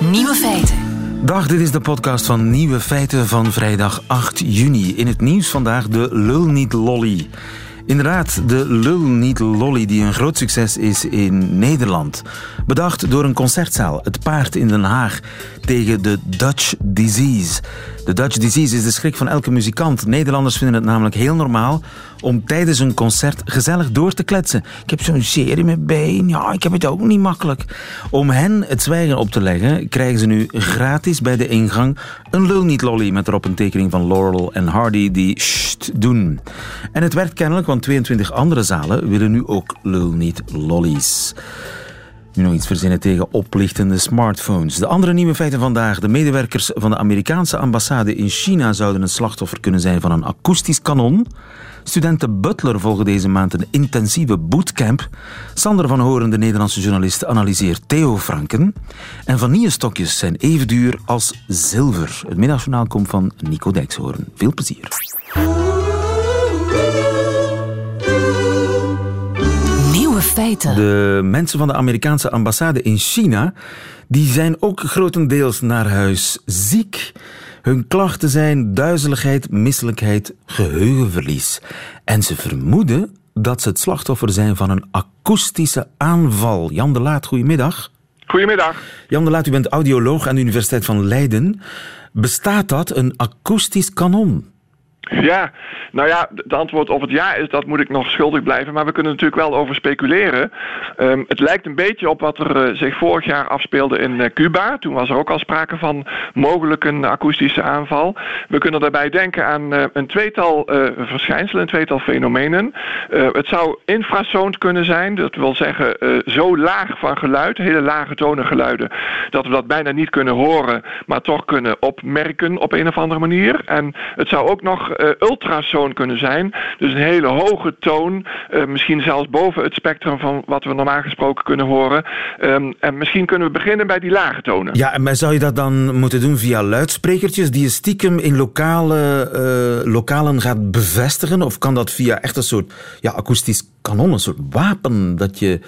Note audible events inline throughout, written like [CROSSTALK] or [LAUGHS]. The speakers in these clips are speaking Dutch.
Nieuwe feiten. Dag, dit is de podcast van Nieuwe Feiten van vrijdag 8 juni. In het nieuws vandaag de Lul Niet Lolly. Inderdaad, de Lul Niet Lolly die een groot succes is in Nederland. Bedacht door een concertzaal, het Paard in Den Haag, tegen de Dutch Disease. De Dutch Disease is de schrik van elke muzikant. Nederlanders vinden het namelijk heel normaal om tijdens een concert gezellig door te kletsen. Ik heb zo'n serie mijn been, ja, ik heb het ook niet makkelijk. Om hen het zwijgen op te leggen, krijgen ze nu gratis bij de ingang een lul niet lolly met erop een tekening van Laurel en Hardy die sst doen. En het werkt kennelijk, want 22 andere zalen willen nu ook lul niet lollies. Nu nog iets verzinnen tegen oplichtende smartphones. De andere nieuwe feiten vandaag. De medewerkers van de Amerikaanse ambassade in China zouden een slachtoffer kunnen zijn van een akoestisch kanon. Studenten Butler volgen deze maand een intensieve bootcamp. Sander van Horen, de Nederlandse journalist, analyseert Theo Franken. En vanillestokjes zijn even duur als zilver. Het middagjournaal komt van Nico Dijkshoorn. Veel plezier. Feiten. De mensen van de Amerikaanse ambassade in China die zijn ook grotendeels naar huis ziek. Hun klachten zijn duizeligheid, misselijkheid, geheugenverlies. En ze vermoeden dat ze het slachtoffer zijn van een akoestische aanval. Jan de Laat, goedemiddag. Goedemiddag. Jan de Laat, u bent audioloog aan de Universiteit van Leiden. Bestaat dat, een akoestisch kanon? Ja, nou ja, het antwoord op het ja is dat moet ik nog schuldig blijven. Maar we kunnen natuurlijk wel over speculeren. Um, het lijkt een beetje op wat er uh, zich vorig jaar afspeelde in uh, Cuba. Toen was er ook al sprake van mogelijk een akoestische aanval. We kunnen daarbij denken aan uh, een tweetal verschijnselen, een tweetal fenomenen. het zou infrasound kunnen zijn. Dat wil zeggen zo laag van geluid, hele lage tonengeluiden, dat we dat bijna niet kunnen horen, maar toch kunnen opmerken op een of andere manier. En het zou ook nog ultrasoon kunnen zijn. Dus een hele hoge toon, uh, misschien zelfs boven het spectrum van wat we normaal gesproken kunnen horen. Um, en misschien kunnen we beginnen bij die lage tonen. Ja, maar zou je dat dan moeten doen via luidsprekertjes die je stiekem in lokale, uh, lokalen gaat bevestigen? Of kan dat via echt een soort ja, akoestisch kanon, een soort wapen dat je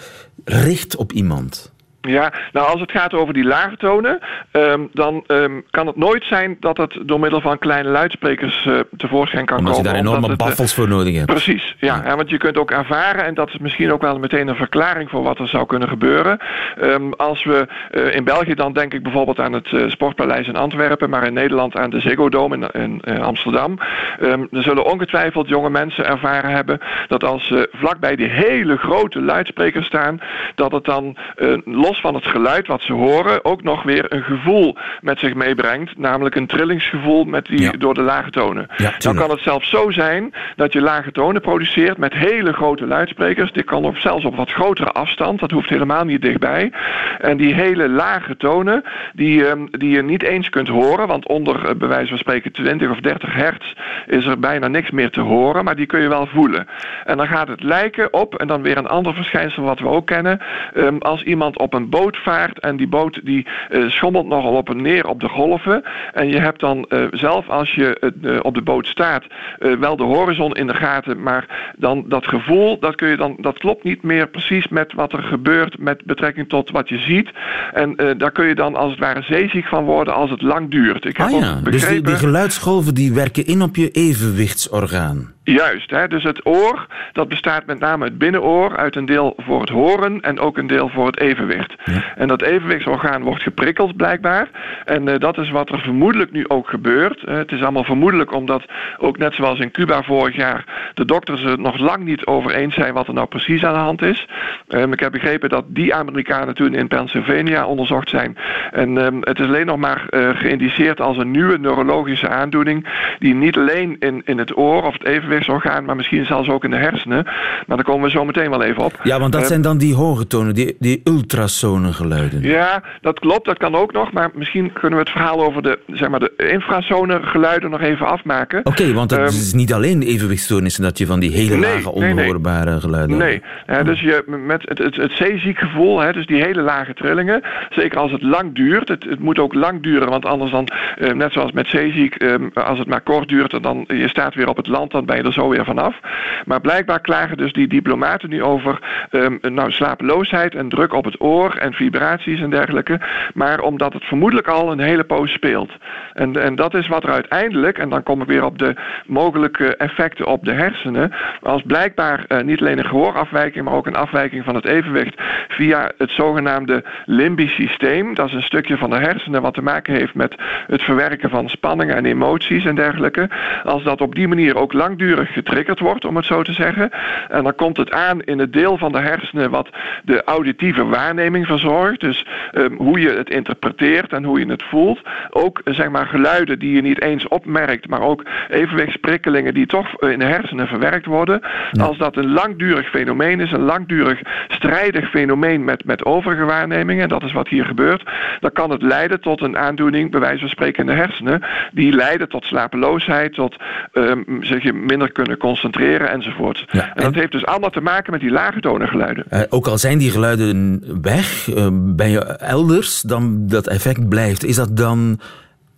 richt op iemand? Ja, nou als het gaat over die lage tonen, um, dan um, kan het nooit zijn dat het door middel van kleine luidsprekers uh, tevoorschijn kan omdat komen. Omdat je daar enorme baffels voor nodig hebt. Precies, ja. Want je kunt ook ervaren, en dat is misschien ook wel meteen een verklaring voor wat er zou kunnen gebeuren. Um, als we uh, in België dan denk ik bijvoorbeeld aan het uh, Sportpaleis in Antwerpen, maar in Nederland aan de Ziggo Dome in, in, in Amsterdam. er zullen ongetwijfeld jonge mensen ervaren hebben dat als ze vlakbij die hele grote luidsprekers staan, dat het dan los van het geluid wat ze horen ook nog weer een gevoel met zich meebrengt. Namelijk een trillingsgevoel met die, ja. door de lage tonen. Ja, Dan kan het zelfs zo zijn dat je lage tonen produceert met hele grote luidsprekers. Dit kan op, zelfs op wat grotere afstand. Dat hoeft helemaal niet dichtbij. En die hele lage tonen die, um, die je niet eens kunt horen. Want onder uh, bij wijze van spreken 20 of 30 hertz is er bijna niks meer te horen. Maar die kun je wel voelen. En dan gaat het lijken op, en dan weer een ander verschijnsel wat we ook kennen. Um, als iemand op een boot vaart en die boot die uh, schommelt nogal op en neer op de golven. En je hebt dan uh, zelf als je uh, op de boot staat wel de horizon in de gaten, maar dan dat gevoel, dat, kun je dan, dat klopt niet meer precies met wat er gebeurt met betrekking tot wat je ziet. En daar kun je dan als het ware zeeziek van worden als het lang duurt. Ik heb ah, ja. begrepen... Dus die, die geluidsgolven die werken in op je evenwichtsorgaan. Juist, hè? dus het oor, dat bestaat met name het binnenoor uit een deel voor het horen en ook een deel voor het evenwicht. Ja. En dat evenwichtsorgaan wordt geprikkeld blijkbaar. En uh, dat is wat er vermoedelijk nu ook gebeurt. Uh, het is allemaal vermoedelijk omdat ook net zoals in Cuba vorig jaar de dokters het nog lang niet over eens zijn wat er nou precies aan de hand is. Um, ik heb begrepen dat die Amerikanen toen in Pennsylvania onderzocht zijn. En um, het is alleen nog maar uh, geïndiceerd als een nieuwe neurologische aandoening die niet alleen in, in het oor of het evenwichtsorgaan, maar misschien zelfs ook in de hersenen. Maar daar komen we zo meteen wel even op. Ja, want dat zijn dan die hoge tonen, die, die ultrasonen geluiden. Ja, dat klopt, dat kan ook nog. Maar misschien kunnen we het verhaal over de, zeg maar, de infrasone geluiden nog even afmaken. Oké, okay, want het um, is niet alleen evenwichtstoornissen dat je van die hele Nee, lage nee, nee. onhoorbare geluiden Nee, hè, dus je, met het, het, het zeeziek gevoel, hè, dus die hele lage trillingen, zeker als het lang duurt, het, het moet ook lang duren, want anders dan, eh, net zoals met zeeziek, eh, als het maar kort duurt, dan je staat weer op het land, dan ben je zo weer vanaf. Maar blijkbaar klagen dus die diplomaten nu over eh, nou, slapeloosheid en druk op het oor en vibraties en dergelijke, maar omdat het vermoedelijk al een hele poos speelt. En, en dat is wat er uiteindelijk, en dan kom ik weer op de mogelijke effecten op de hersenen, als blijkbaar eh, niet alleen een gehoorafwijking, maar ook een afwijking van het evenwicht via het zogenaamde limbisch systeem. Dat is een stukje van de hersenen wat te maken heeft met het verwerken van spanningen en emoties en dergelijke. Als dat op die manier ook langdurig getriggerd wordt, om het zo te zeggen, en dan komt het aan in het deel van de hersenen wat de auditieve waarneming verzorgt. Dus ehm, hoe je het interpreteert en hoe je het voelt. Ook eh, zeg maar geluiden die je niet eens opmerkt, maar ook evenwichtsprikkelingen die toch in de hersenen verwerkt worden. Als dat een langdurig fenomeen is, een langdurig strijdig fenomeen met, met overige waarnemingen, en dat is wat hier gebeurt, dan kan het leiden tot een aandoening, bij wijze van spreken in de hersenen, die leiden tot slapeloosheid, tot ehm, zich je minder kunnen concentreren enzovoort. Ja, en dat heeft dus allemaal te maken met die lage tonengeluiden. Eh, ook al zijn die geluiden weg, eh, ben je elders, dan dat effect blijft. Is dat dan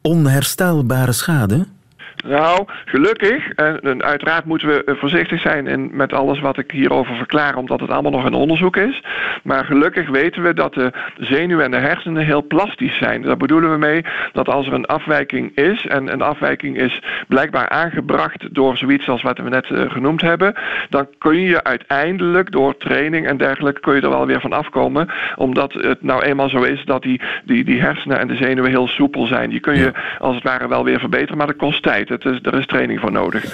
onherstelbare schade? Nou, gelukkig, en, uiteraard moeten we eh, voorzichtig zijn in, met alles wat ik hierover verklaar, omdat het allemaal nog een onderzoek is. Maar gelukkig weten we dat de zenuwen en de hersenen heel plastisch zijn. Daar bedoelen we mee dat als er een afwijking is, en een afwijking is blijkbaar aangebracht door zoiets als wat we net eh, genoemd hebben, dan kun je uiteindelijk door training en dergelijke kun je er wel weer van afkomen, omdat het nou eenmaal zo is dat die, die, die hersenen en de zenuwen heel soepel zijn. Die kun je als het ware wel weer verbeteren, maar dat kost tijd. Het is, er is training voor nodig.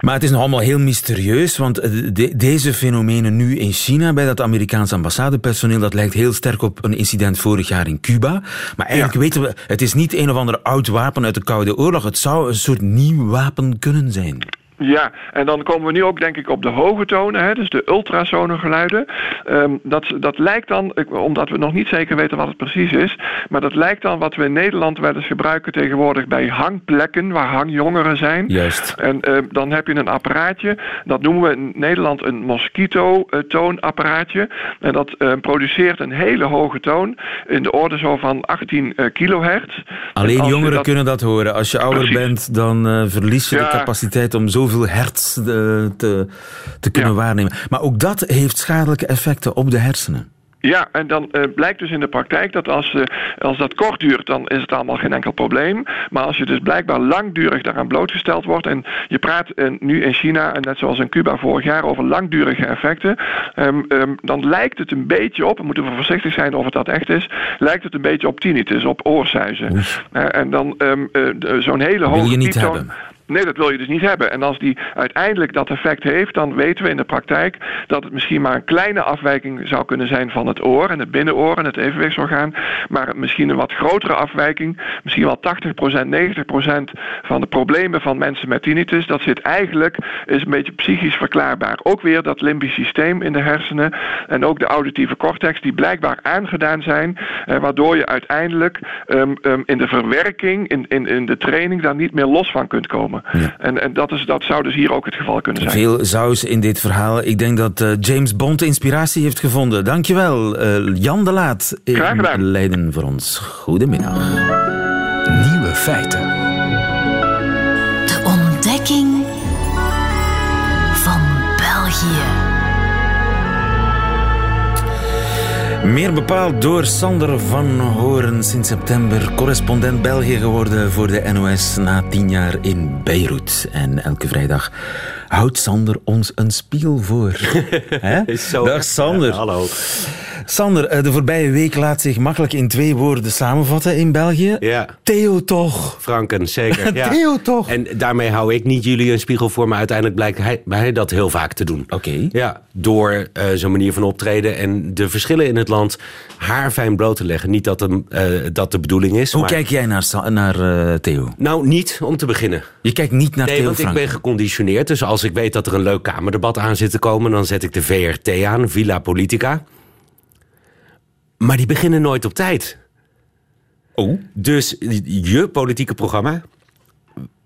Maar het is nog allemaal heel mysterieus, want eh, de- deze fenomenen nu in China bij dat Amerikaanse ambassadepersoneel, dat lijkt heel sterk op een incident vorig jaar in Cuba. Maar eigenlijk weten we, het is niet een of ander oud wapen uit de Koude Oorlog. Het zou een soort nieuw wapen kunnen zijn. Ja, en dan komen we nu ook denk ik op de hoge tonen, hè, dus de ultrasonengeluiden. Ehm, dat, dat lijkt dan, omdat we nog niet zeker weten wat het precies is, maar dat lijkt dan wat we in Nederland wel eens gebruiken tegenwoordig bij hangplekken waar hangjongeren zijn. Juist. En eh, dan heb je een apparaatje, dat noemen we in Nederland een mosquito-toonapparaatje. En dat eh, produceert een hele hoge toon, in de orde zo van 18 eh, kilohertz. En Alleen jongeren dat- kunnen dat horen. Als je ouder Precies. bent, dan eh, verlies je de capaciteit om zoveel hertz eh, te, te kunnen Ja. waarnemen. Maar ook dat heeft schadelijke effecten op de hersenen. Ja, en dan eh, blijkt dus in de praktijk dat als, eh, als dat kort duurt, dan is het allemaal geen enkel probleem. Maar als je dus blijkbaar langdurig daaraan blootgesteld wordt, en je praat nu in China, en net zoals in Cuba vorig jaar, over langdurige effecten, ehm, ehm, dan lijkt het een beetje op, we moeten we voorzichtig zijn of het dat echt is, lijkt het een beetje op tinnitus, op oorsuizen. En dan ehm, eh, de- zo'n hele Wil hoge je niet pieptoon- hebben. Nee, dat wil je dus niet hebben. En als die uiteindelijk dat effect heeft, dan weten we in de praktijk dat het misschien maar een kleine afwijking zou kunnen zijn van het oor en het binnenoor en het evenwichtsorgaan. Maar misschien een wat grotere afwijking, misschien wel 80%, 90% van de problemen van mensen met tinnitus, dat zit eigenlijk, is een beetje psychisch verklaarbaar. Ook weer dat limbisch systeem in de hersenen en ook de auditieve cortex die blijkbaar aangedaan zijn, eh, waardoor je uiteindelijk ehm, ehm, in de verwerking, in, in, in de training, daar niet meer los van kunt komen. En, en dat, is, dat zou dus hier ook het geval kunnen zijn. Veel saus in dit verhaal. Ik denk dat eh, James Bond inspiratie heeft gevonden. Dankjewel, eh Jan de Laat Graag in gedaan. Leiden voor ons. Goedemiddag. Nieuwe feiten. Meer bepaald door Sander van Horen, sinds september correspondent België geworden voor de NOS na tien jaar in Beirut. En elke vrijdag houdt Sander ons een spiegel voor. [LAUGHS] Is zo. Dag Sander. Ja, hallo. Sander, eh, de voorbije week laat zich makkelijk in twee woorden samenvatten in België. Ja, Theo toch. Franken, zeker. [LAUGHS] Ja. Theo toch. En daarmee hou ik niet jullie een spiegel voor, maar uiteindelijk blijkt hij, hij dat heel vaak te doen. Oké. Ja, door eh, zo'n manier van optreden en de verschillen in het land haarfijn bloot te leggen. Niet dat, hem, eh, dat de bedoeling is. Hoe maar... kijk jij naar, naar Theo? Nou, niet om te beginnen. Je kijkt niet naar Nee, Theo want ik ben geconditioneerd. Dus als ik weet dat er een leuk kamerdebat aan zit te komen... dan zet ik de VRT aan, Villa Politica. Maar die beginnen nooit op tijd. Oh. Dus je politieke programma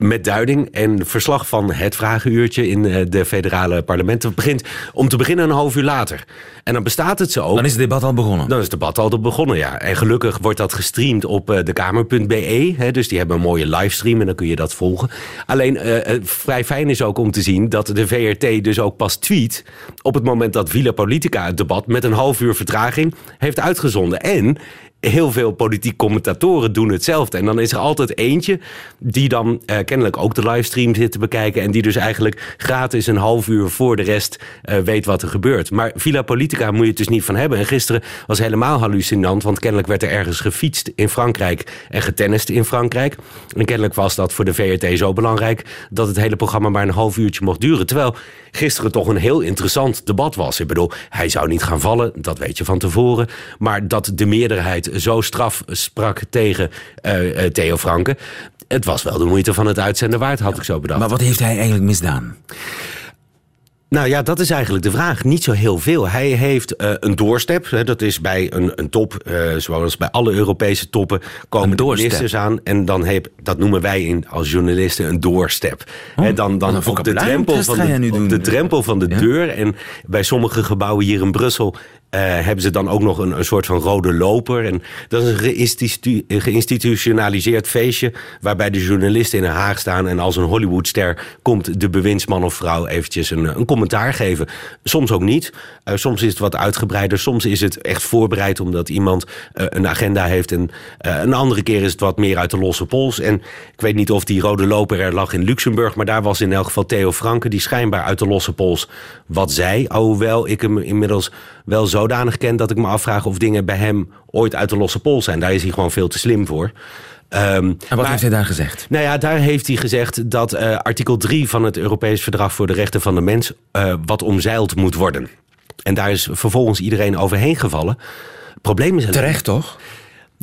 met duiding en verslag van het vragenuurtje in eh, de federale parlementen. Begint om te beginnen een half uur later. En dan bestaat het zo. Dan is het debat al begonnen. Dan is het debat al begonnen, ja. En gelukkig wordt dat gestreamd op uh, dekamer.be. Dus die hebben een mooie livestream en dan kun je dat volgen. Alleen uh, vrij fijn is ook om te zien dat de VRT dus ook pas tweet... op het moment dat Villa Politica het debat met een half uur vertraging heeft uitgezonden. En heel veel politiek commentatoren doen hetzelfde. En dan is er altijd eentje die dan eh, kennelijk ook de livestream zit te bekijken. En die dus eigenlijk gratis een half uur voor de rest uh, weet wat er gebeurt. Maar Villa Politica moet je het dus niet van hebben. En gisteren was helemaal hallucinant. Want kennelijk werd er ergens gefietst in Frankrijk en getennist in Frankrijk. En kennelijk was dat voor de VRT zo belangrijk dat het hele programma maar een half uurtje mocht duren. Terwijl gisteren toch een heel interessant debat was. Ik bedoel, hij zou niet gaan vallen, dat weet je van tevoren. Maar dat de meerderheid zo straf sprak tegen uh, Theo Franke. Het was wel de moeite van het uitzenden waard, had ik zo bedacht. Maar wat heeft hij eigenlijk misdaan? Nou ja, dat is eigenlijk de vraag. Niet zo heel veel. Hij heeft uh, een doorstep. Hè, dat is bij een, een top, uh, zoals bij alle Europese toppen, komen de ministers aan. En dan heb, dat noemen wij in, als journalisten een doorstep. Oh, dan dan op de drempel van de, op de, drempel van de deur. En bij sommige gebouwen hier in Brussel hebben ze dan ook nog een, een, soort van rode loper. En dat is een geïnstitutionaliseerd feestje... waarbij de journalisten in Den Haag staan... en als een Hollywoodster komt de bewindsman of vrouw... eventjes een, een commentaar geven. Soms ook niet. Uh, soms is het wat uitgebreider. Soms is het echt voorbereid omdat iemand uh, een agenda heeft. En een andere keer is het wat meer uit de losse pols. En ik weet niet of die rode loper er lag in Luxemburg... maar daar was in elk geval Theo Franke... die schijnbaar uit de losse pols wat zei. Alhoewel ik hem inmiddels wel zodanig ken dat ik me afvraag of dingen bij hem ooit uit de losse pols zijn. Daar is hij gewoon veel te slim voor. Um, en wat maar, heeft hij daar gezegd? Nou ja, daar heeft hij gezegd dat uh, artikel 3 van het Europees Verdrag voor de Rechten van de Mens uh, wat omzeild moet worden. En daar is vervolgens iedereen overheen gevallen. Probleem is Terecht toch?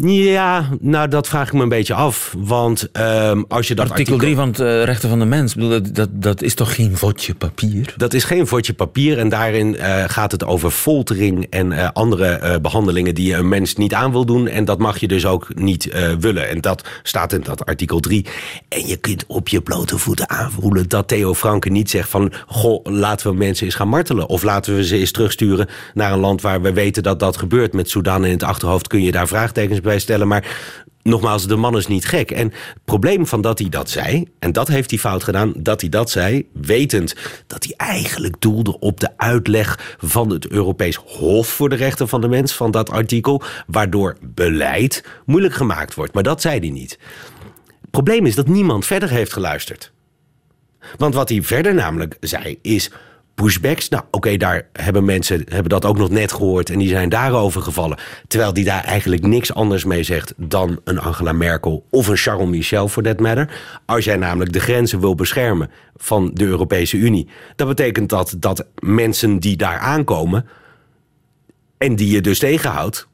Ja, nou dat vraag ik me een beetje af. Want um, als je dat artikel... artikel 3 van het uh, Rechten van de Mens, dat, dat, dat is toch geen vodje papier? Dat is geen vodje papier en daarin uh, gaat het over foltering en uh, andere behandelingen die je een mens niet aan wil doen. En dat mag je dus ook niet willen. En dat staat in dat artikel 3. En je kunt op je blote voeten aanvoelen dat Theo Franke niet zegt van... goh, laten we mensen eens gaan martelen. Of laten we ze eens terugsturen naar een land waar we weten dat dat gebeurt. Met Sudan in het achterhoofd kun je daar vraagtekens bij stellen. Maar nogmaals, de man is niet gek. En het probleem van dat hij dat zei, en dat heeft hij fout gedaan, dat hij dat zei, wetend dat hij eigenlijk doelde op de uitleg van het Europees Hof voor de Rechten van de Mens, van dat artikel, waardoor beleid moeilijk gemaakt wordt. Maar dat zei hij niet. Het probleem is dat niemand verder heeft geluisterd. Want wat hij verder namelijk zei is pushbacks. Nou, oké, daar hebben mensen hebben dat ook nog net gehoord en die zijn daarover gevallen. Terwijl die daar eigenlijk niks anders mee zegt dan een Angela Merkel of een Charles Michel voor that matter. Als jij namelijk de grenzen wil beschermen van de Europese Unie, dat betekent dat dat mensen die daar aankomen en die je dus tegenhoudt,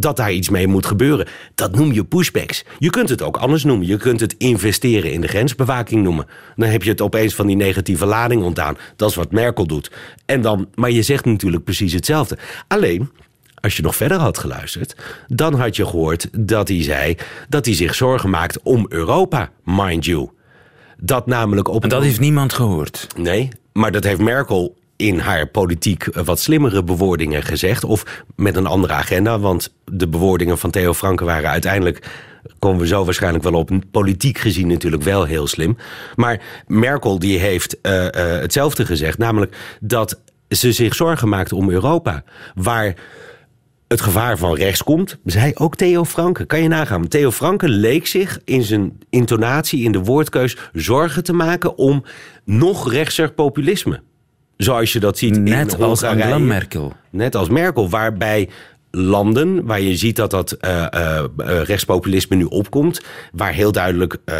dat daar iets mee moet gebeuren. Dat noem je pushbacks. Je kunt het ook anders noemen. Je kunt het investeren in de grensbewaking noemen. Dan heb je het opeens van die negatieve lading ontdaan. Dat is wat Merkel doet. En dan, maar je zegt natuurlijk precies hetzelfde. Alleen, als je nog verder had geluisterd, dan had je gehoord dat hij zei dat hij zich zorgen maakt om Europa, mind you. Dat namelijk op. En dat heeft niemand gehoord. Nee, maar dat heeft Merkel in haar politiek wat slimmere bewoordingen gezegd. Of met een andere agenda. Want de bewoordingen van Theo Franke waren uiteindelijk komen we zo waarschijnlijk wel op. Politiek gezien natuurlijk wel heel slim. Maar Merkel die heeft uh, uh, hetzelfde gezegd. Namelijk dat ze zich zorgen maakte om Europa. Waar het gevaar van rechts komt, zei ook Theo Franke. Kan je nagaan. Theo Franke leek zich in zijn intonatie, in de woordkeus... zorgen te maken om nog rechtser populisme. Zoals je dat ziet Net in als Angela Merkel. Net als Merkel, waarbij landen waar je ziet dat dat uh, uh, rechtspopulisme nu opkomt, waar heel duidelijk uh,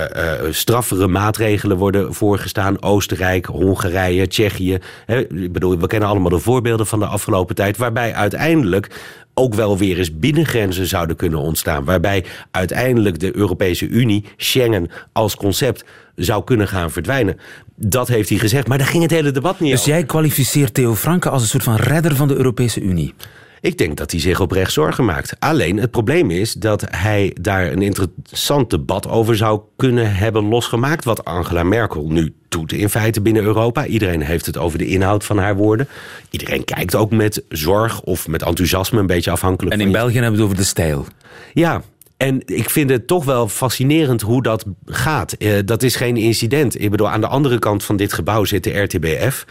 straffere maatregelen worden voorgestaan. Oostenrijk, Hongarije, Tsjechië. Hè, ik bedoel, we kennen allemaal de voorbeelden van de afgelopen tijd, waarbij uiteindelijk ook wel weer eens binnengrenzen zouden kunnen ontstaan. Waarbij uiteindelijk de Europese Unie, Schengen als concept zou kunnen gaan verdwijnen. Dat heeft hij gezegd, maar daar ging het hele debat niet dus over. Dus jij kwalificeert Theo Franke als een soort van redder van de Europese Unie? Ik denk dat hij zich oprecht zorgen maakt. Alleen het probleem is dat hij daar een interessant debat over zou kunnen hebben losgemaakt. Wat Angela Merkel nu doet in feite binnen Europa. Iedereen heeft het over de inhoud van haar woorden. Iedereen kijkt ook met zorg of met enthousiasme, een beetje afhankelijk. En in België hebben we het over de stijl. Ja, en ik vind het toch wel fascinerend hoe dat gaat. Uh, dat is geen incident. Ik bedoel, aan de andere kant van dit gebouw zit de RTBF.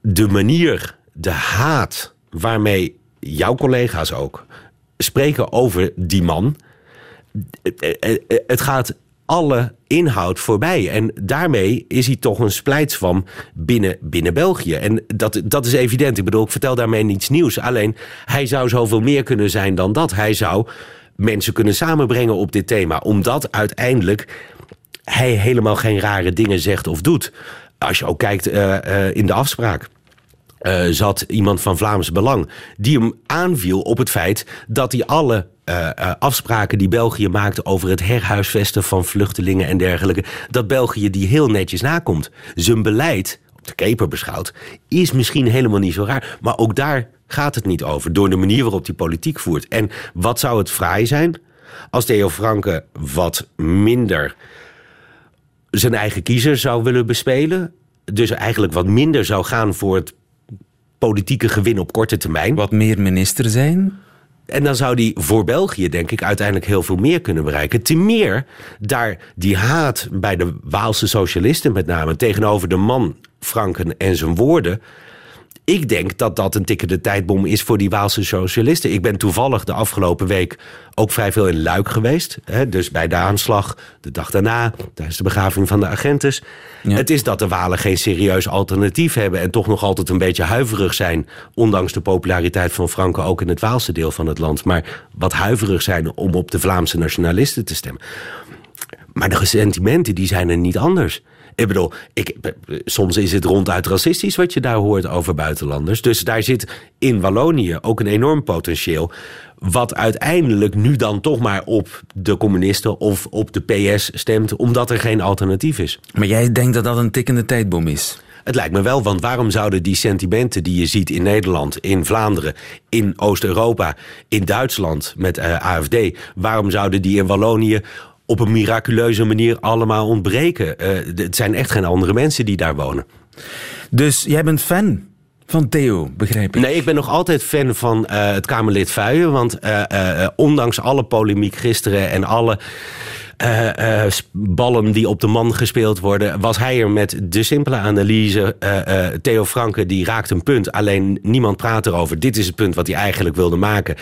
De manier, de haat waarmee jouw collega's ook spreken over die man. Het gaat alle inhoud voorbij. En daarmee is hij toch een splijtswam binnen, binnen België. En dat, dat is evident. Ik bedoel, ik vertel daarmee niets nieuws. Alleen, hij zou zoveel meer kunnen zijn dan dat. Hij zou mensen kunnen samenbrengen op dit thema. Omdat uiteindelijk hij helemaal geen rare dingen zegt of doet. Als je ook kijkt uh, uh, in de afspraak. Uh, zat iemand van Vlaams Belang. die hem aanviel op het feit dat hij alle afspraken die België maakt over het herhuisvesten van vluchtelingen en dergelijke, dat België die heel netjes nakomt. Zijn beleid, op de keper beschouwd, is misschien helemaal niet zo raar. Maar ook daar gaat het niet over. Door de manier waarop hij politiek voert. En wat zou het fraai zijn als Theo Franke wat minder zijn eigen kiezer zou willen bespelen. Dus eigenlijk wat minder zou gaan voor het politieke gewin op korte termijn. Wat meer minister zijn? En dan zou die voor België, denk ik, uiteindelijk heel veel meer kunnen bereiken. Te meer daar die haat bij de Waalse socialisten met name tegenover de man Franken en zijn woorden ik denk dat dat een tikkende tijdbom is voor die Waalse socialisten. Ik ben toevallig de afgelopen week ook vrij veel in Luik geweest. Hè, dus bij de aanslag, de dag daarna, tijdens de begraving van de agentes. Ja. Het is dat de Walen geen serieus alternatief hebben... en toch nog altijd een beetje huiverig zijn... ondanks de populariteit van Franke ook in het Waalse deel van het land... maar wat huiverig zijn om op de Vlaamse nationalisten te stemmen. Maar de sentimenten die zijn er niet anders. Ik bedoel, ik, soms is het ronduit racistisch wat je daar hoort over buitenlanders. Dus daar zit in Wallonië ook een enorm potentieel. Wat uiteindelijk nu dan toch maar op de communisten of op de PS stemt, omdat er geen alternatief is. Maar jij denkt dat dat een tikkende tijdbom is? Het lijkt me wel, want waarom zouden die sentimenten die je ziet in Nederland, in Vlaanderen, in Oost-Europa, in Duitsland met uh, eh, AFD, waarom zouden die in Wallonië op een miraculeuze manier allemaal ontbreken. Uh, het zijn echt geen andere mensen die daar wonen. Dus jij bent fan van Theo, begrijp ik? Nee, ik ben nog altijd fan van uh, het Kamerlid Vuijen. Want uh, ondanks alle polemiek gisteren en alle uh, uh, ballen die op de man gespeeld worden, was hij er met de simpele analyse. Uh, Theo Franke die raakt een punt, alleen niemand praat erover. Dit is het punt wat hij eigenlijk wilde maken.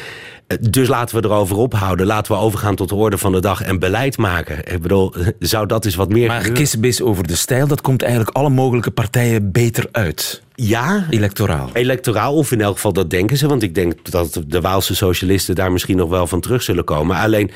Dus laten we erover ophouden. Laten we overgaan tot de orde van de dag en beleid maken. Ik bedoel, [LAUGHS] zou dat eens wat meer. Maar kissebis over de stijl, dat komt eigenlijk alle mogelijke partijen beter uit. Ja. Electoraal. Electoraal, of in elk geval dat denken ze. Want ik denk dat de Waalse socialisten daar misschien nog wel van terug zullen komen. Alleen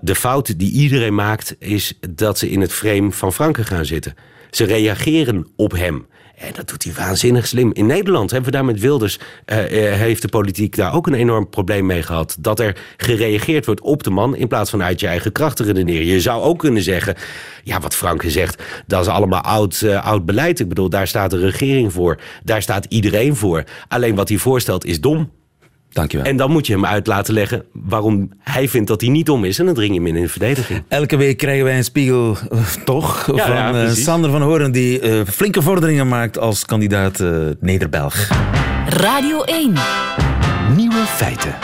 de fout die iedereen maakt, is dat ze in het frame van Franken gaan zitten. Ze reageren op hem. En dat doet hij waanzinnig slim. In Nederland hebben we daar met Wilders... Uh, heeft de politiek daar ook een enorm probleem mee gehad. Dat er gereageerd wordt op de man... in plaats van uit je eigen krachten redeneren. Je zou ook kunnen zeggen... ja, wat Franke zegt, dat is allemaal oud, uh, oud beleid. Ik bedoel, daar staat de regering voor. Daar staat iedereen voor. Alleen wat hij voorstelt is dom. Dankjewel. En dan moet je hem uit laten leggen waarom hij vindt dat hij niet dom is. En dan dring je hem in in de verdediging. Elke week krijgen wij een spiegel, uh, toch? Ja, van ja, uh, Sander van Horen, die uh, flinke vorderingen maakt als kandidaat Nederbelg. Radio 1. Nieuwe feiten.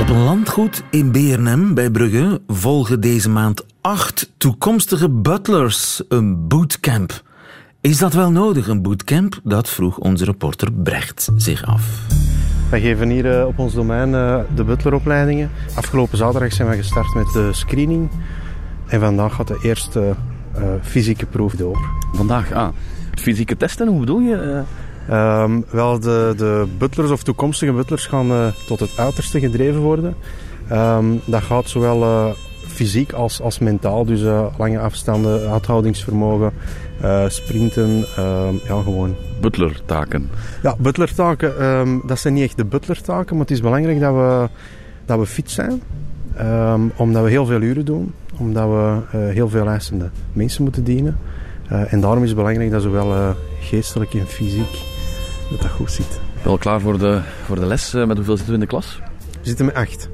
Op een landgoed in BRNM bij Brugge volgen deze maand acht toekomstige butlers een bootcamp. Is dat wel nodig, een bootcamp? Dat vroeg onze reporter Brecht zich af. Wij geven hier op ons domein de butleropleidingen. Afgelopen zaterdag zijn we gestart met de screening. En vandaag gaat de eerste uh, fysieke proef door. Vandaag, ah. Fysieke testen, hoe bedoel je? Um, wel, de, de butlers of toekomstige butlers gaan uh, tot het uiterste gedreven worden. Um, dat gaat zowel uh, fysiek als, als mentaal. Dus lange afstanden, uithoudingsvermogen, uh, sprinten, uh, ja gewoon. Butlertaken. Ja, butlertaken, um, dat zijn niet echt de butlertaken, maar het is belangrijk dat we, dat we fit zijn. Um, omdat we heel veel uren doen, omdat we uh, heel veel eisende mensen moeten dienen. en daarom is het belangrijk dat zowel geestelijk en fysiek dat dat goed zit. Wel klaar voor de, voor de les. met hoeveel zitten we in de klas? We zitten met acht.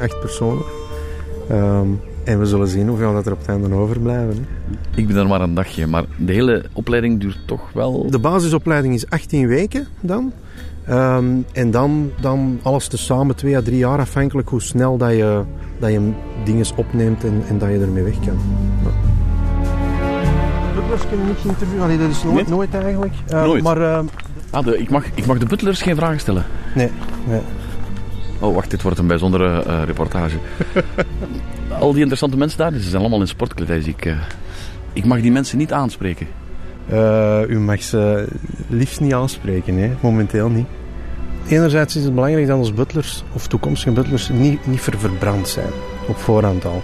Acht personen. Ehm, en we zullen zien hoeveel dat er op het einde overblijven. Ik ben er maar een dagje, maar de hele opleiding duurt toch wel... De basisopleiding is 18 weken dan. Ehm, en dan, dan alles tezamen, twee à drie jaar, afhankelijk hoe snel dat je, dat je dingen opneemt en, en dat je ermee weg kan. Ja. Butlers kunnen niet interviewen, dat is nooit, nooit eigenlijk. Uh, nooit? Maar, uh, ah, de, ik, mag, ik mag de butlers geen vragen stellen? Nee, nee. Oh, wacht, dit wordt een bijzondere uh, reportage. [LAUGHS] Al die interessante mensen daar, ze zijn allemaal in sportkledij, zie ik. ik mag die mensen niet aanspreken. Uh, u mag ze liefst niet aanspreken, hè? momenteel niet. Enerzijds is het belangrijk dat onze butlers, of toekomstige butlers, niet, niet verbrand zijn. Op voorhand al.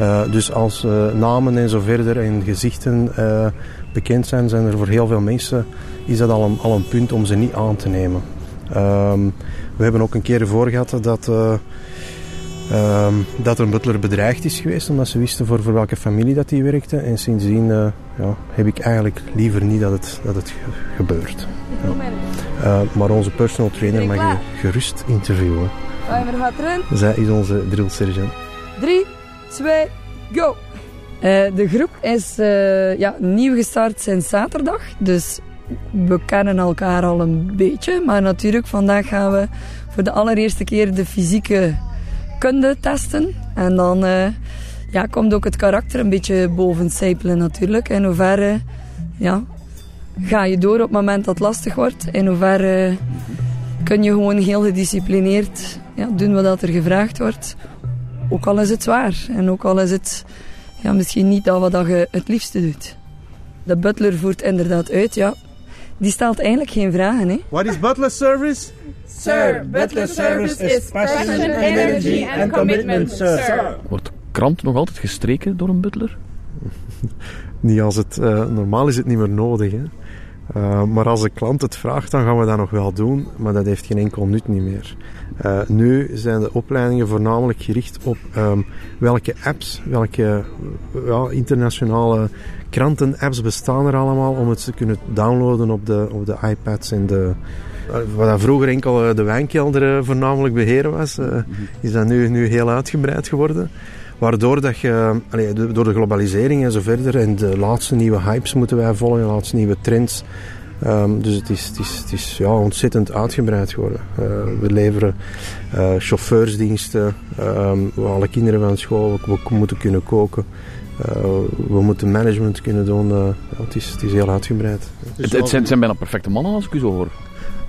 Uh, dus als uh, namen en zo verder en gezichten bekend zijn, zijn er voor heel veel mensen is dat al een, al een punt om ze niet aan te nemen. Ehm, we hebben ook een keer ervoor gehad dat Ehm, dat er een butler bedreigd is geweest omdat ze wisten voor, voor welke familie dat hij werkte. En sindsdien uh, ja, heb ik eigenlijk liever niet dat het, dat het gebeurt. Ja. Uh, maar onze personal trainer mag je gerust interviewen. gaat erin. Zij is onze drill sergeant. 3, 2, go! Uh, de groep is ja, nieuw gestart sinds zaterdag. Dus we kennen elkaar al een beetje. Maar natuurlijk, vandaag gaan we voor de allereerste keer de fysieke kunde testen. En dan uh, ja, komt ook het karakter een beetje boven sijpelen natuurlijk. In hoeverre ja, ga je door op het moment dat het lastig wordt. In hoeverre kun je gewoon heel gedisciplineerd ja, doen wat er gevraagd wordt. Ook al is het zwaar. En ook al is het ja, misschien niet dat wat je het liefste doet. De butler voert inderdaad uit, ja. Die stelt eigenlijk geen vragen. Hè. What is butler service? Sir, Butler service is passion, energy and commitment, sir. Wordt krant nog altijd gestreken door een butler? [LAUGHS] niet als het... Uh, normaal is het niet meer nodig, hè. Uh, maar als de klant het vraagt, dan gaan we dat nog wel doen, maar dat heeft geen enkel nut niet meer. Uh, nu zijn de opleidingen voornamelijk gericht op um, welke apps, welke ja, internationale kranten-apps bestaan er allemaal om het te kunnen downloaden op de, op de iPads en de, wat vroeger enkel eh, de wijnkelder eh, voornamelijk beheren was, eh, is dat nu, nu heel uitgebreid geworden. Waardoor dat je, allee, door de globalisering en zo verder en de laatste nieuwe hypes moeten wij volgen, de laatste nieuwe trends. Um, dus het is, het is, het is ja, ontzettend uitgebreid geworden. Uh, we leveren uh, chauffeursdiensten, um, we alle kinderen van school, we, we moeten kunnen koken. Uh, we moeten management kunnen doen. Ja, het, is, het is heel uitgebreid. Het, het zijn, zijn bijna perfecte mannen als ik u zo hoor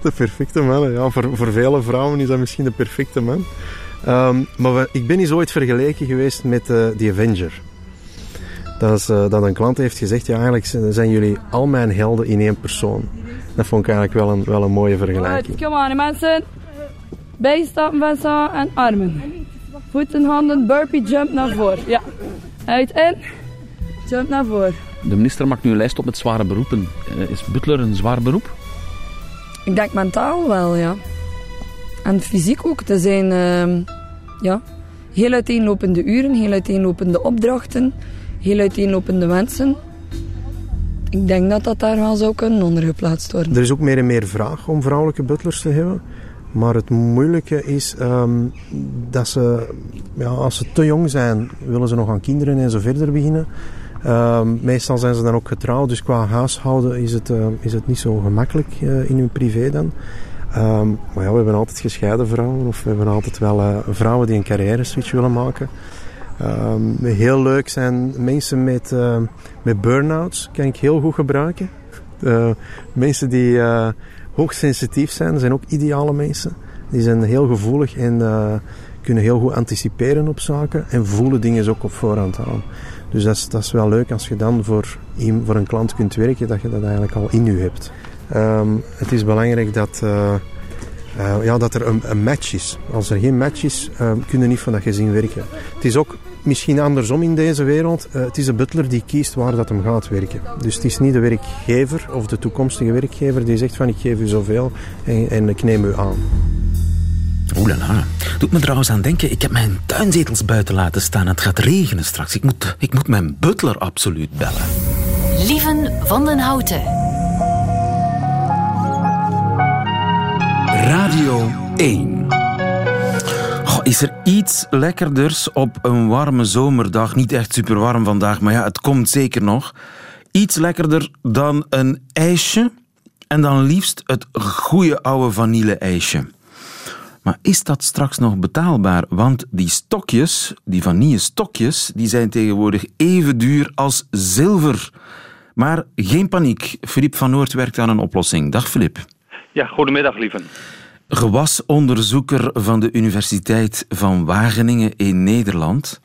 de perfecte man. Ja, voor, voor vele vrouwen is dat misschien de perfecte man. Um, maar ik ben eens ooit vergeleken geweest met uh, The Avenger. Dat, is, uh, dat een klant heeft gezegd, ja eigenlijk zijn jullie al mijn helden in één persoon. Dat vond ik eigenlijk wel een, wel een mooie vergelijking. Kom aan mensen. Bijstappen van zo en armen. Voeten, handen, burpee, jump naar voren. Ja. Uit en jump naar voren. De minister maakt nu een lijst op met zware beroepen. Uh, is butler een zwaar beroep? Ik denk mentaal wel, ja. En fysiek ook. Er zijn uh, ja, heel uiteenlopende uren, heel uiteenlopende opdrachten, heel uiteenlopende wensen. Ik denk dat dat daar wel zou kunnen ondergeplaatst worden. Er is ook meer en meer vraag om vrouwelijke butlers te hebben. Maar het moeilijke is um, dat ze, ja, als ze te jong zijn, willen ze nog aan kinderen en zo verder beginnen. Ehm, meestal zijn ze dan ook getrouwd, dus qua huishouden is het, uh, is het niet zo gemakkelijk uh, in hun privé dan. Um, maar ja, we hebben altijd gescheiden vrouwen of we hebben altijd wel uh, vrouwen die een carrière switch willen maken. Um, heel leuk zijn mensen met, met burn-outs, kan ik heel goed gebruiken. mensen die hoogsensitief zijn, zijn ook ideale mensen. Die zijn heel gevoelig en kunnen heel goed anticiperen op zaken en voelen dingen ook op voorhand aan. Dus dat is, dat is wel leuk als je dan voor, voor een klant kunt werken, dat je dat eigenlijk al in je hebt. Um, het is belangrijk dat, uh, uh, ja, dat er een, een, match is. Als er geen match is, uh, kun je niet van dat gezin werken. Het is ook misschien andersom in deze wereld. Uh, het is de butler die kiest waar dat hem gaat werken. Dus het is niet de werkgever of de toekomstige werkgever die zegt van ik geef u zoveel en, en ik neem u aan. Oelala. Doet me trouwens aan denken, ik heb mijn tuinzetels buiten laten staan. Het gaat regenen straks. Ik moet, ik moet mijn butler absoluut bellen. Lieven van den Houten. Radio 1. is er iets lekkerders op een warme zomerdag? Niet echt super warm vandaag, maar ja, het komt zeker nog. Iets lekkerder dan een ijsje en dan liefst het goede oude vanille-ijsje. Maar is dat straks nog betaalbaar? Want die stokjes, die vanille-stokjes, die zijn tegenwoordig even duur als zilver. Maar geen paniek. Filip van Noort werkt aan een oplossing. Dag Filip. Ja, goedemiddag lieven. Gewasonderzoeker van de Universiteit van Wageningen in Nederland.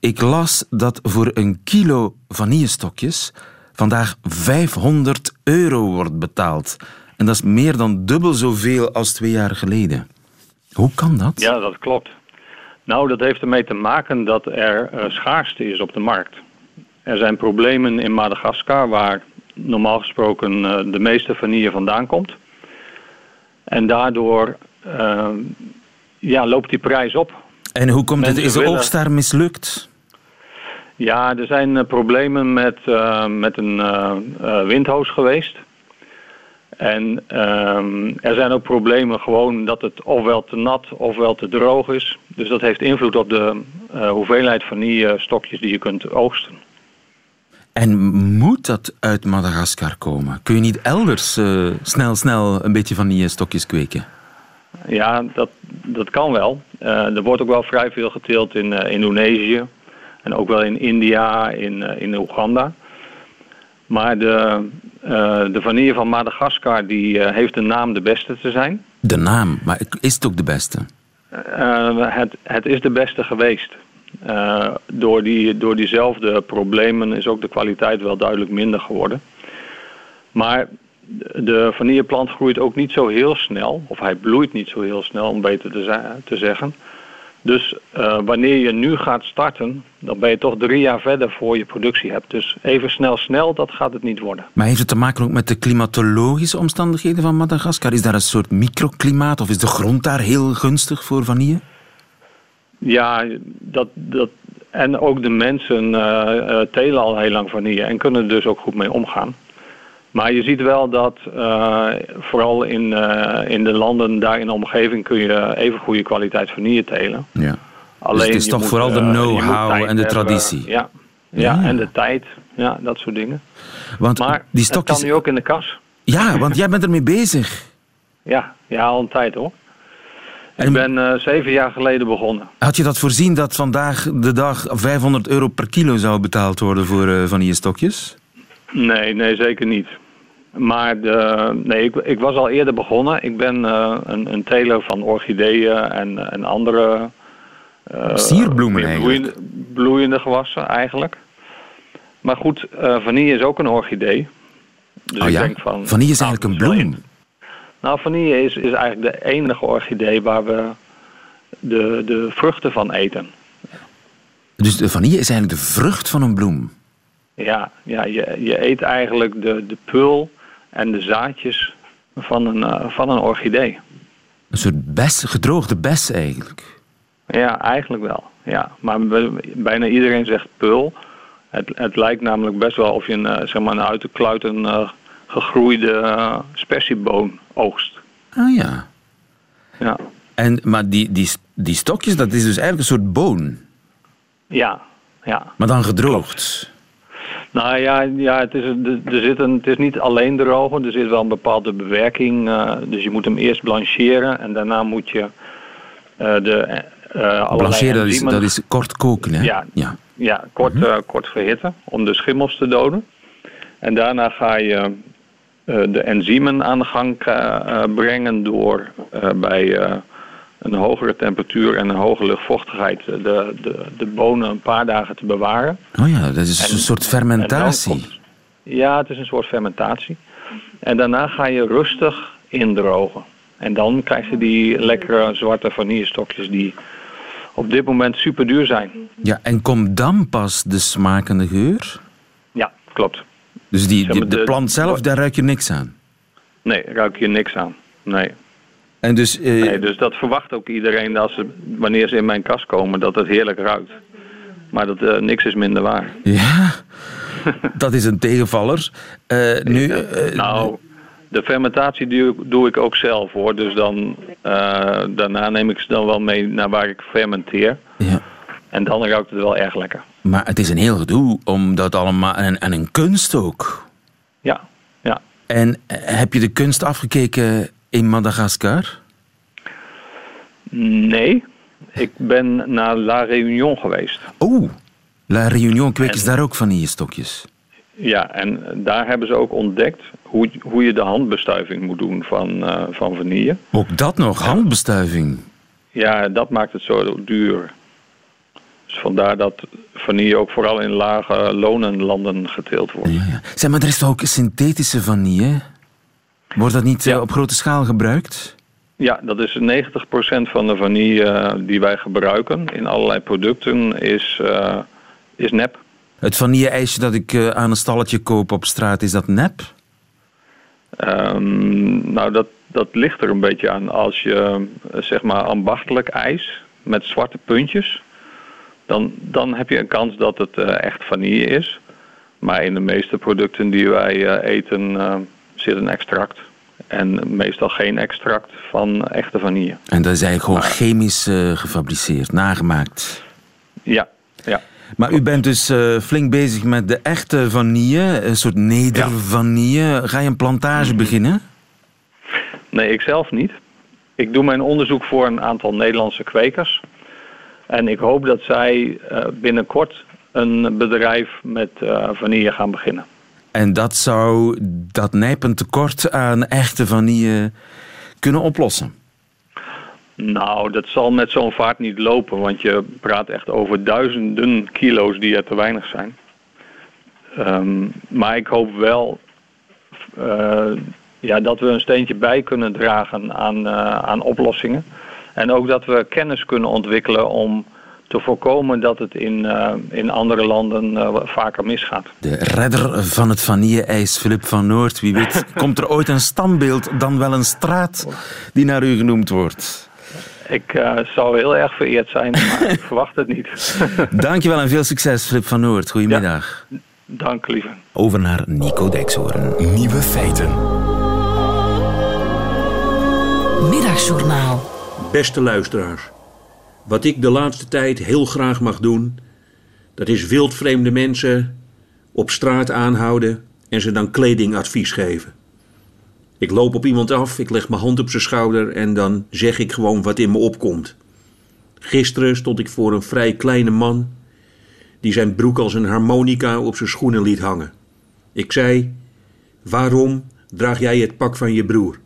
Ik las dat voor een kilo vanillestokjes vandaag 500 euro wordt betaald. En dat is meer dan dubbel zoveel als twee jaar geleden. Hoe kan dat? Ja, dat klopt. Nou, dat heeft ermee te maken dat er uh, schaarste is op de markt. Er zijn problemen in Madagaskar waar normaal gesproken uh, de meeste vanille vandaan komt. En daardoor uh, ja, loopt die prijs op. En hoe komt het? Is de oogst daar mislukt? Ja, er zijn problemen met, met een windhoos geweest. En ehm, er zijn ook problemen gewoon dat het ofwel te nat ofwel te droog is. Dus dat heeft invloed op de hoeveelheid vanille-stokjes die je kunt oogsten. En moet dat uit Madagaskar komen? Kun je niet elders uh, snel, snel een beetje vanille-stokjes kweken? Ja, dat, dat kan wel. Uh, er wordt ook wel vrij veel geteeld in Indonesië. En ook wel in India, in, in Oeganda. Maar de, de vanille van Madagaskar die, heeft de naam de beste te zijn. De naam, maar is het ook de beste? Het, het is de beste geweest. Door, die, door diezelfde problemen is ook de kwaliteit wel duidelijk minder geworden. Maar de vanilleplant groeit ook niet zo heel snel, of hij bloeit niet zo heel snel om beter te, te zeggen. Dus uh, wanneer je nu gaat starten, dan ben je toch drie jaar verder voor je productie hebt. Dus even snel, snel, dat gaat het niet worden. Maar heeft het te maken ook met de klimatologische omstandigheden van Madagaskar? Is daar een soort microklimaat of is de grond daar heel gunstig voor vanille? Ja, dat, dat, en ook de mensen uh, uh, telen al heel lang vanille en kunnen er dus ook goed mee omgaan. Maar je ziet wel dat uh, vooral in, uh, in de landen daar in de omgeving kun je even goede kwaliteit vanille telen. Ja. Alleen dus het is toch moet, vooral de eh, know-how en de hebben. traditie. Ja. Ja, ja, en de tijd. Ja, dat soort dingen. Want maar die stokjes... kan nu ook in de kas. Ja, want jij bent ermee bezig. Ja, ja al een tijd hoor. En... Ik ben uh, zeven jaar geleden begonnen. Had je dat voorzien dat vandaag de dag 500 euro per kilo zou betaald worden voor uh, vanille stokjes? Nee, nee, zeker niet. Maar de, nee, ik, ik, was al eerder begonnen. Ik ben uh, een, een teler van orchideeën en, en andere... Uh, Sierbloemen bloeiende, bloeiende, gewassen eigenlijk. Maar goed, uh, vanille is ook een orchidee. Dus oh, ik ja? denk van, vanille is nou, eigenlijk een bloem. Nou, vanille is, is eigenlijk de enige orchidee waar we de, de vruchten van eten. Dus de vanille is eigenlijk de vrucht van een bloem? Ja, ja je, je eet eigenlijk de, de pul en de zaadjes van een, uh, van een orchidee. Een soort bes, gedroogde bes eigenlijk? Ja, eigenlijk wel. Ja. Maar bijna iedereen zegt pul. Het, het lijkt namelijk best wel of je een, uh, zeg maar een uit de kluiten uh, gegroeide uh, spersieboon oogst. Ah ja. Ja. En, maar die, die, die stokjes, dat is dus eigenlijk een soort boon? Ja, ja. Maar dan gedroogd? Nou ja, ja het, is, er zit een, het is niet alleen drogen, er zit wel een bepaalde bewerking. Uh, dus je moet hem eerst blancheren en daarna moet je uh, de uh, Blancheren, dat is, dat is kort koken, hè? Ja, ja. ja kort, -hmm. kort verhitten om de schimmels te doden. En daarna ga je de enzymen aan de gang brengen door bij een hogere temperatuur en een hogere luchtvochtigheid de, de, de bonen een paar dagen te bewaren. Oh ja, dat is een soort fermentatie. Komt, ja, het is een soort fermentatie. En daarna ga je rustig indrogen. En dan krijg je die lekkere zwarte vanillestokjes die op dit moment super duur zijn. Ja, en komt dan pas de smaak en de geur? Ja, klopt. Dus die, die de, plant zelf, daar ruik je niks aan? Nee, ruik je niks aan. Nee. En dus, uh... nee, dus dat verwacht ook iedereen als ze, wanneer ze in mijn kast komen, dat het heerlijk ruikt. Maar dat, uh, niks is minder waar. Ja, [LAUGHS] dat is een tegenvaller. Uh, nu, uh, nou, de fermentatie doe, doe, ik ook zelf hoor. Dus dan, daarna neem ik ze dan wel mee naar waar ik fermenteer. Ja. En dan ruikt het wel erg lekker. Maar het is een heel gedoe om dat allemaal. En, en een kunst ook. Ja, ja. En heb je de kunst afgekeken in Madagaskar? Nee, ik ben naar La Réunion geweest. Oh, La Réunion kweken ze daar ook vanillestokjes? Ja, en daar hebben ze ook ontdekt hoe, hoe je de handbestuiving moet doen van, uh, van vanille. Ook dat nog, handbestuiving? Ja, dat maakt het zo duur. Dus vandaar dat vanille ook vooral in lage lonenlanden geteeld wordt. Ja, ja. Zeg, maar er is toch ook synthetische vanille? Wordt dat niet eh, op grote schaal gebruikt? Ja, dat is 90% van de vanille eh, die wij gebruiken in allerlei producten is, uh, is nep. Het vanille-ijsje dat ik aan een stalletje koop op straat, is dat nep? Um, nou, dat, dat ligt er een beetje aan. Als je zeg maar ambachtelijk ijs met zwarte puntjes, dan, dan heb je een kans dat het echt vanille is. Maar in de meeste producten die wij eten zit een extract. En meestal geen extract van echte vanille. En dat is eigenlijk gewoon chemisch gefabriceerd, nagemaakt? Ja, ja. Maar u bent dus uh, flink bezig met de echte vanille, een soort nedervanille. Ga je een plantage mhm. beginnen? Nee, ik zelf niet. Ik doe mijn onderzoek voor een aantal Nederlandse kwekers. En ik hoop dat zij uh, binnenkort een bedrijf met vanille gaan beginnen. En dat zou dat nijpend tekort aan echte vanille kunnen oplossen. Nou, dat zal met zo'n vaart niet lopen, want je praat echt over duizenden kilo's die er te weinig zijn. Ehm, maar ik hoop wel uh, ja, dat we een steentje bij kunnen dragen aan, uh, aan oplossingen. En ook dat we kennis kunnen ontwikkelen om te voorkomen dat het in, uh, in andere landen uh, vaker misgaat. De redder van het vanille-ijs, Filip van Noord. Wie weet, [LAUGHS] komt er ooit een standbeeld, dan wel een straat die naar u genoemd wordt? Ik uh, zou heel erg vereerd zijn, maar [LAUGHS] ik verwacht het niet. [LAUGHS] Dankjewel en veel succes, Filip van Noord. Goedemiddag. Ja, dank, lieve. Over naar Nico Dijkshoorn. Nieuwe feiten. Middagjournaal. Beste luisteraars. Wat ik de laatste tijd heel graag mag doen, dat is wildvreemde mensen op straat aanhouden en ze dan kledingadvies geven. Ik loop op iemand af, ik leg mijn hand op zijn schouder en dan zeg ik gewoon wat in me opkomt. Gisteren stond ik voor een vrij kleine man die zijn broek als een harmonica op zijn schoenen liet hangen. Ik zei: Waarom draag jij het pak van je broer?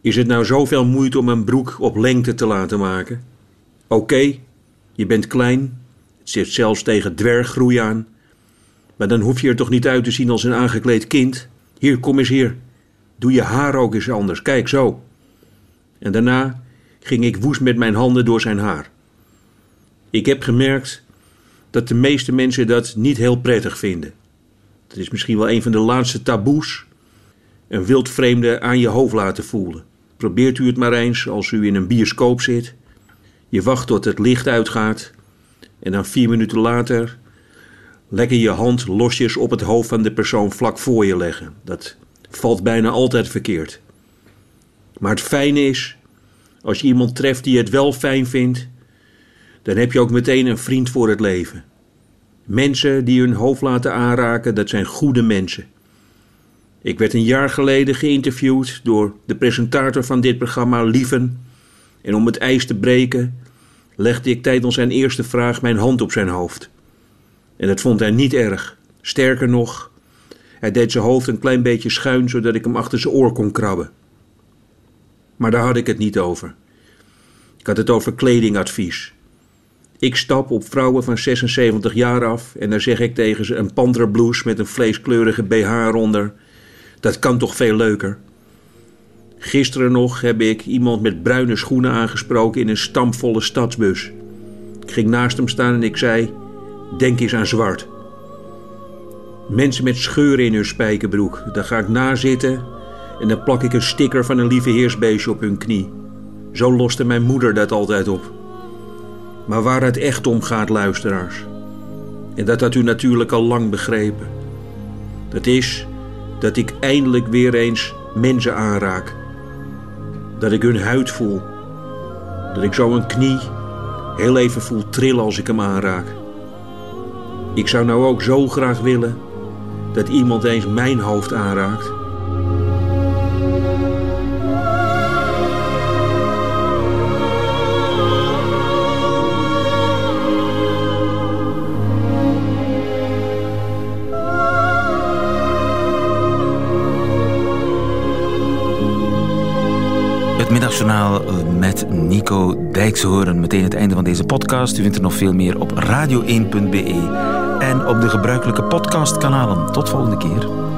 Is het nou zoveel moeite om een broek op lengte te laten maken? Oké, je bent klein, het zit zelfs tegen dwerggroei aan, maar dan hoef je er toch niet uit te zien als een aangekleed kind. Hier, kom eens hier. Doe je haar ook eens anders. Kijk zo. En daarna ging ik woest met mijn handen door zijn haar. Ik heb gemerkt dat de meeste mensen dat niet heel prettig vinden. Het is misschien wel een van de laatste taboes. Een wildvreemde aan je hoofd laten voelen. Probeert u het maar eens als u in een bioscoop zit je wacht tot het licht uitgaat en dan vier minuten later lekker je hand losjes op het hoofd van de persoon vlak voor je leggen. Dat valt bijna altijd verkeerd. Maar het fijne is, als je iemand treft die het wel fijn vindt, dan heb je ook meteen een vriend voor het leven. Mensen die hun hoofd laten aanraken, dat zijn goede mensen. Ik werd een jaar geleden geïnterviewd door de presentator van dit programma, Lieven. En om het ijs te breken, legde ik tijdens zijn eerste vraag mijn hand op zijn hoofd. En dat vond hij niet erg. Sterker nog, hij deed zijn hoofd een klein beetje schuin zodat ik hem achter zijn oor kon krabben. Maar daar had ik het niet over. Ik had het over kledingadvies. Ik stap op vrouwen van 76 jaar af en dan zeg ik tegen ze een panterblouse met een vleeskleurige BH eronder. Dat kan toch veel leuker? Gisteren nog heb ik iemand met bruine schoenen aangesproken in een stampvolle stadsbus. Ik ging naast hem staan en ik zei: Denk eens aan zwart. Mensen met scheuren in hun spijkerbroek, daar ga ik nazitten en dan plak ik een sticker van een lieve heersbeestje op hun knie. Zo loste mijn moeder dat altijd op. Maar waar het echt om gaat, luisteraars. En dat had u natuurlijk al lang begrepen. Dat is dat ik eindelijk weer eens mensen aanraak. Dat ik hun huid voel. Dat ik zo een knie heel even voel trillen als ik hem aanraak. Ik zou nou ook zo graag willen dat iemand eens mijn hoofd aanraakt. Middagjournaal eh, met Nico Dijkshoorn. Meteen het einde van deze podcast. U vindt er nog veel meer op radio1.be en op de gebruikelijke podcastkanalen. Tot volgende keer.